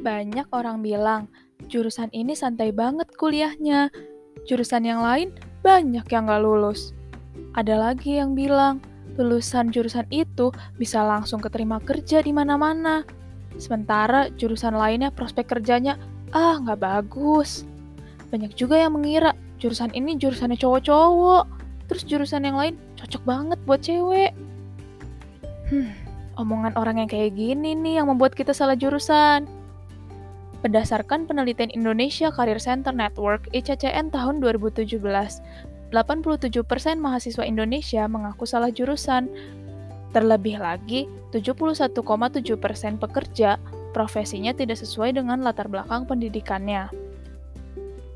Banyak orang bilang, jurusan ini santai banget kuliahnya. Jurusan yang lain banyak yang gak lulus. Ada lagi yang bilang, lulusan jurusan itu bisa langsung keterima kerja di mana-mana. Sementara jurusan lainnya prospek kerjanya, ah nggak bagus. Banyak juga yang mengira jurusan ini jurusannya cowok-cowok, terus jurusan yang lain cocok banget buat cewek. Hmm, omongan orang yang kayak gini nih yang membuat kita salah jurusan. Berdasarkan penelitian Indonesia Career Center Network ICCN tahun 2017, 87% mahasiswa Indonesia mengaku salah jurusan. Terlebih lagi, 71,7% pekerja profesinya tidak sesuai dengan latar belakang pendidikannya.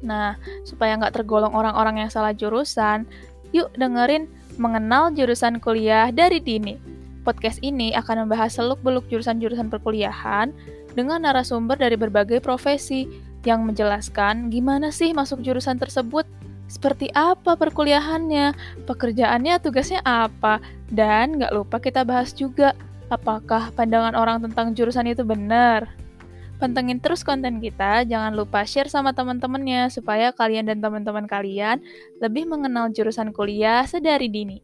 Nah, supaya nggak tergolong orang-orang yang salah jurusan, yuk dengerin mengenal jurusan kuliah dari dini. Podcast ini akan membahas seluk-beluk jurusan-jurusan perkuliahan, dengan narasumber dari berbagai profesi yang menjelaskan gimana sih masuk jurusan tersebut, seperti apa perkuliahannya, pekerjaannya, tugasnya apa, dan gak lupa kita bahas juga apakah pandangan orang tentang jurusan itu benar. Pantengin terus konten kita, jangan lupa share sama teman-temannya supaya kalian dan teman-teman kalian lebih mengenal jurusan kuliah sedari dini.